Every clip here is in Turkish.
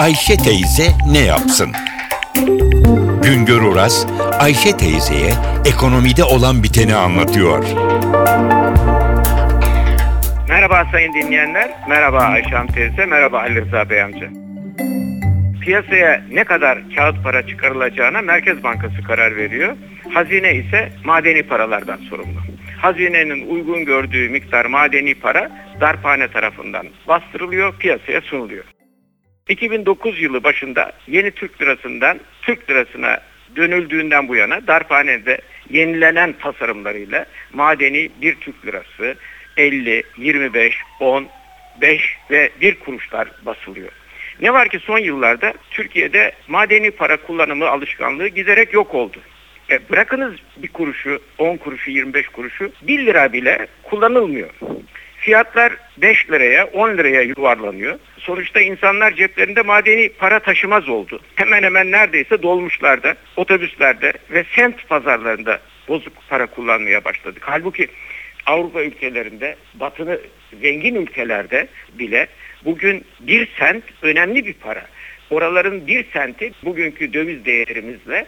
Ayşe teyze ne yapsın? Güngör Oras, Ayşe teyzeye ekonomide olan biteni anlatıyor. Merhaba sayın dinleyenler, merhaba Ayşe Hanım teyze, merhaba Ali Rıza Bey amca. Piyasaya ne kadar kağıt para çıkarılacağına Merkez Bankası karar veriyor. Hazine ise madeni paralardan sorumlu. Hazinenin uygun gördüğü miktar madeni para darphane tarafından bastırılıyor, piyasaya sunuluyor. 2009 yılı başında yeni Türk lirasından Türk lirasına dönüldüğünden bu yana darphanede yenilenen tasarımlarıyla madeni bir Türk lirası 50, 25, 10, 5 ve 1 kuruşlar basılıyor. Ne var ki son yıllarda Türkiye'de madeni para kullanımı alışkanlığı giderek yok oldu. E bırakınız bir kuruşu, 10 kuruşu, 25 kuruşu 1 lira bile kullanılmıyor. Fiyatlar 5 liraya, 10 liraya yuvarlanıyor. Sonuçta insanlar ceplerinde madeni para taşımaz oldu. Hemen hemen neredeyse dolmuşlarda, otobüslerde ve semt pazarlarında bozuk para kullanmaya başladık. Halbuki Avrupa ülkelerinde, batılı zengin ülkelerde bile bugün bir sent önemli bir para. Oraların bir senti bugünkü döviz değerimizle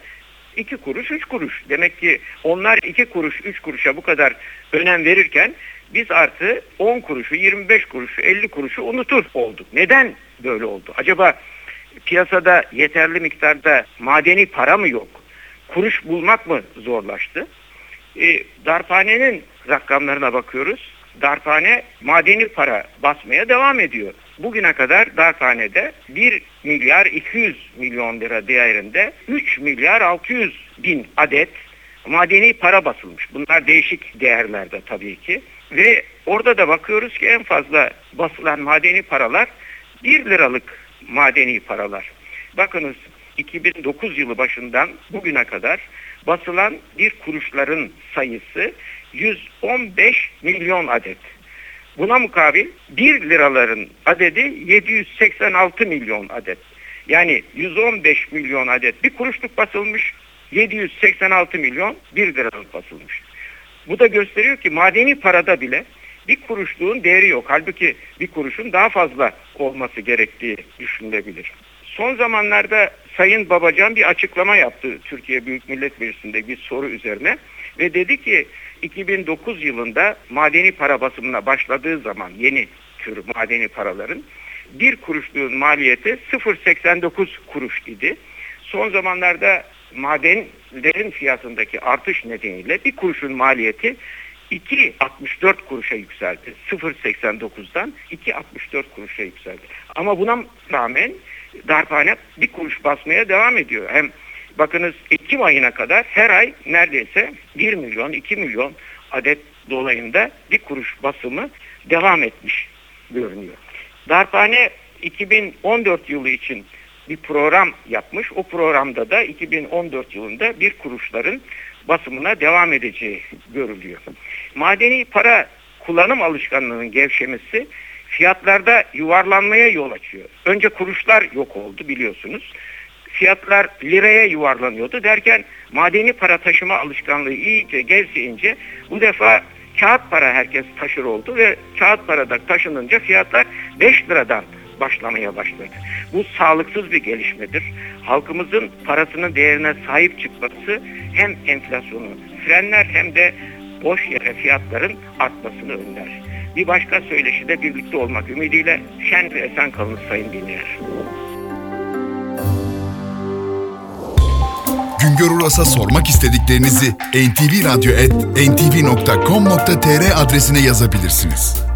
iki kuruş, üç kuruş. Demek ki onlar iki kuruş, üç kuruşa bu kadar önem verirken biz artı 10 kuruşu, 25 kuruşu, 50 kuruşu unutur olduk. Neden böyle oldu? Acaba piyasada yeterli miktarda madeni para mı yok? Kuruş bulmak mı zorlaştı? E, darphanenin rakamlarına bakıyoruz. Darphane madeni para basmaya devam ediyor. Bugüne kadar darphanede 1 milyar 200 milyon lira değerinde 3 milyar 600 bin adet madeni para basılmış. Bunlar değişik değerlerde tabii ki. Ve orada da bakıyoruz ki en fazla basılan madeni paralar 1 liralık madeni paralar. Bakınız 2009 yılı başından bugüne kadar basılan bir kuruşların sayısı 115 milyon adet. Buna mukabil 1 liraların adedi 786 milyon adet. Yani 115 milyon adet bir kuruşluk basılmış, 786 milyon 1 liralık basılmış. Bu da gösteriyor ki madeni parada bile bir kuruşluğun değeri yok. Halbuki bir kuruşun daha fazla olması gerektiği düşünülebilir. Son zamanlarda Sayın Babacan bir açıklama yaptı Türkiye Büyük Millet Meclisi'nde bir soru üzerine ve dedi ki 2009 yılında madeni para basımına başladığı zaman yeni tür madeni paraların bir kuruşluğun maliyeti 0.89 kuruş idi. Son zamanlarda madenlerin fiyatındaki artış nedeniyle bir kuruşun maliyeti 2.64 kuruşa yükseldi. 0.89'dan 2.64 kuruşa yükseldi. Ama buna rağmen darphane bir kuruş basmaya devam ediyor. Hem bakınız Ekim ayına kadar her ay neredeyse 1 milyon 2 milyon adet dolayında bir kuruş basımı devam etmiş görünüyor. Darphane 2014 yılı için bir program yapmış. O programda da 2014 yılında bir kuruşların basımına devam edeceği görülüyor. Madeni para kullanım alışkanlığının gevşemesi fiyatlarda yuvarlanmaya yol açıyor. Önce kuruşlar yok oldu biliyorsunuz. Fiyatlar liraya yuvarlanıyordu derken madeni para taşıma alışkanlığı iyice gevşeyince bu defa kağıt para herkes taşır oldu ve kağıt parada taşınınca fiyatlar 5 liradan başlamaya başladı. Bu sağlıksız bir gelişmedir. Halkımızın parasının değerine sahip çıkması hem enflasyonu frenler hem de boş yere fiyatların artmasını önler. Bir başka söyleşide birlikte olmak ümidiyle şen ve esen kalın sayın dinleyenler. Güngör Uras'a sormak istediklerinizi ntvradio.com.tr adresine yazabilirsiniz.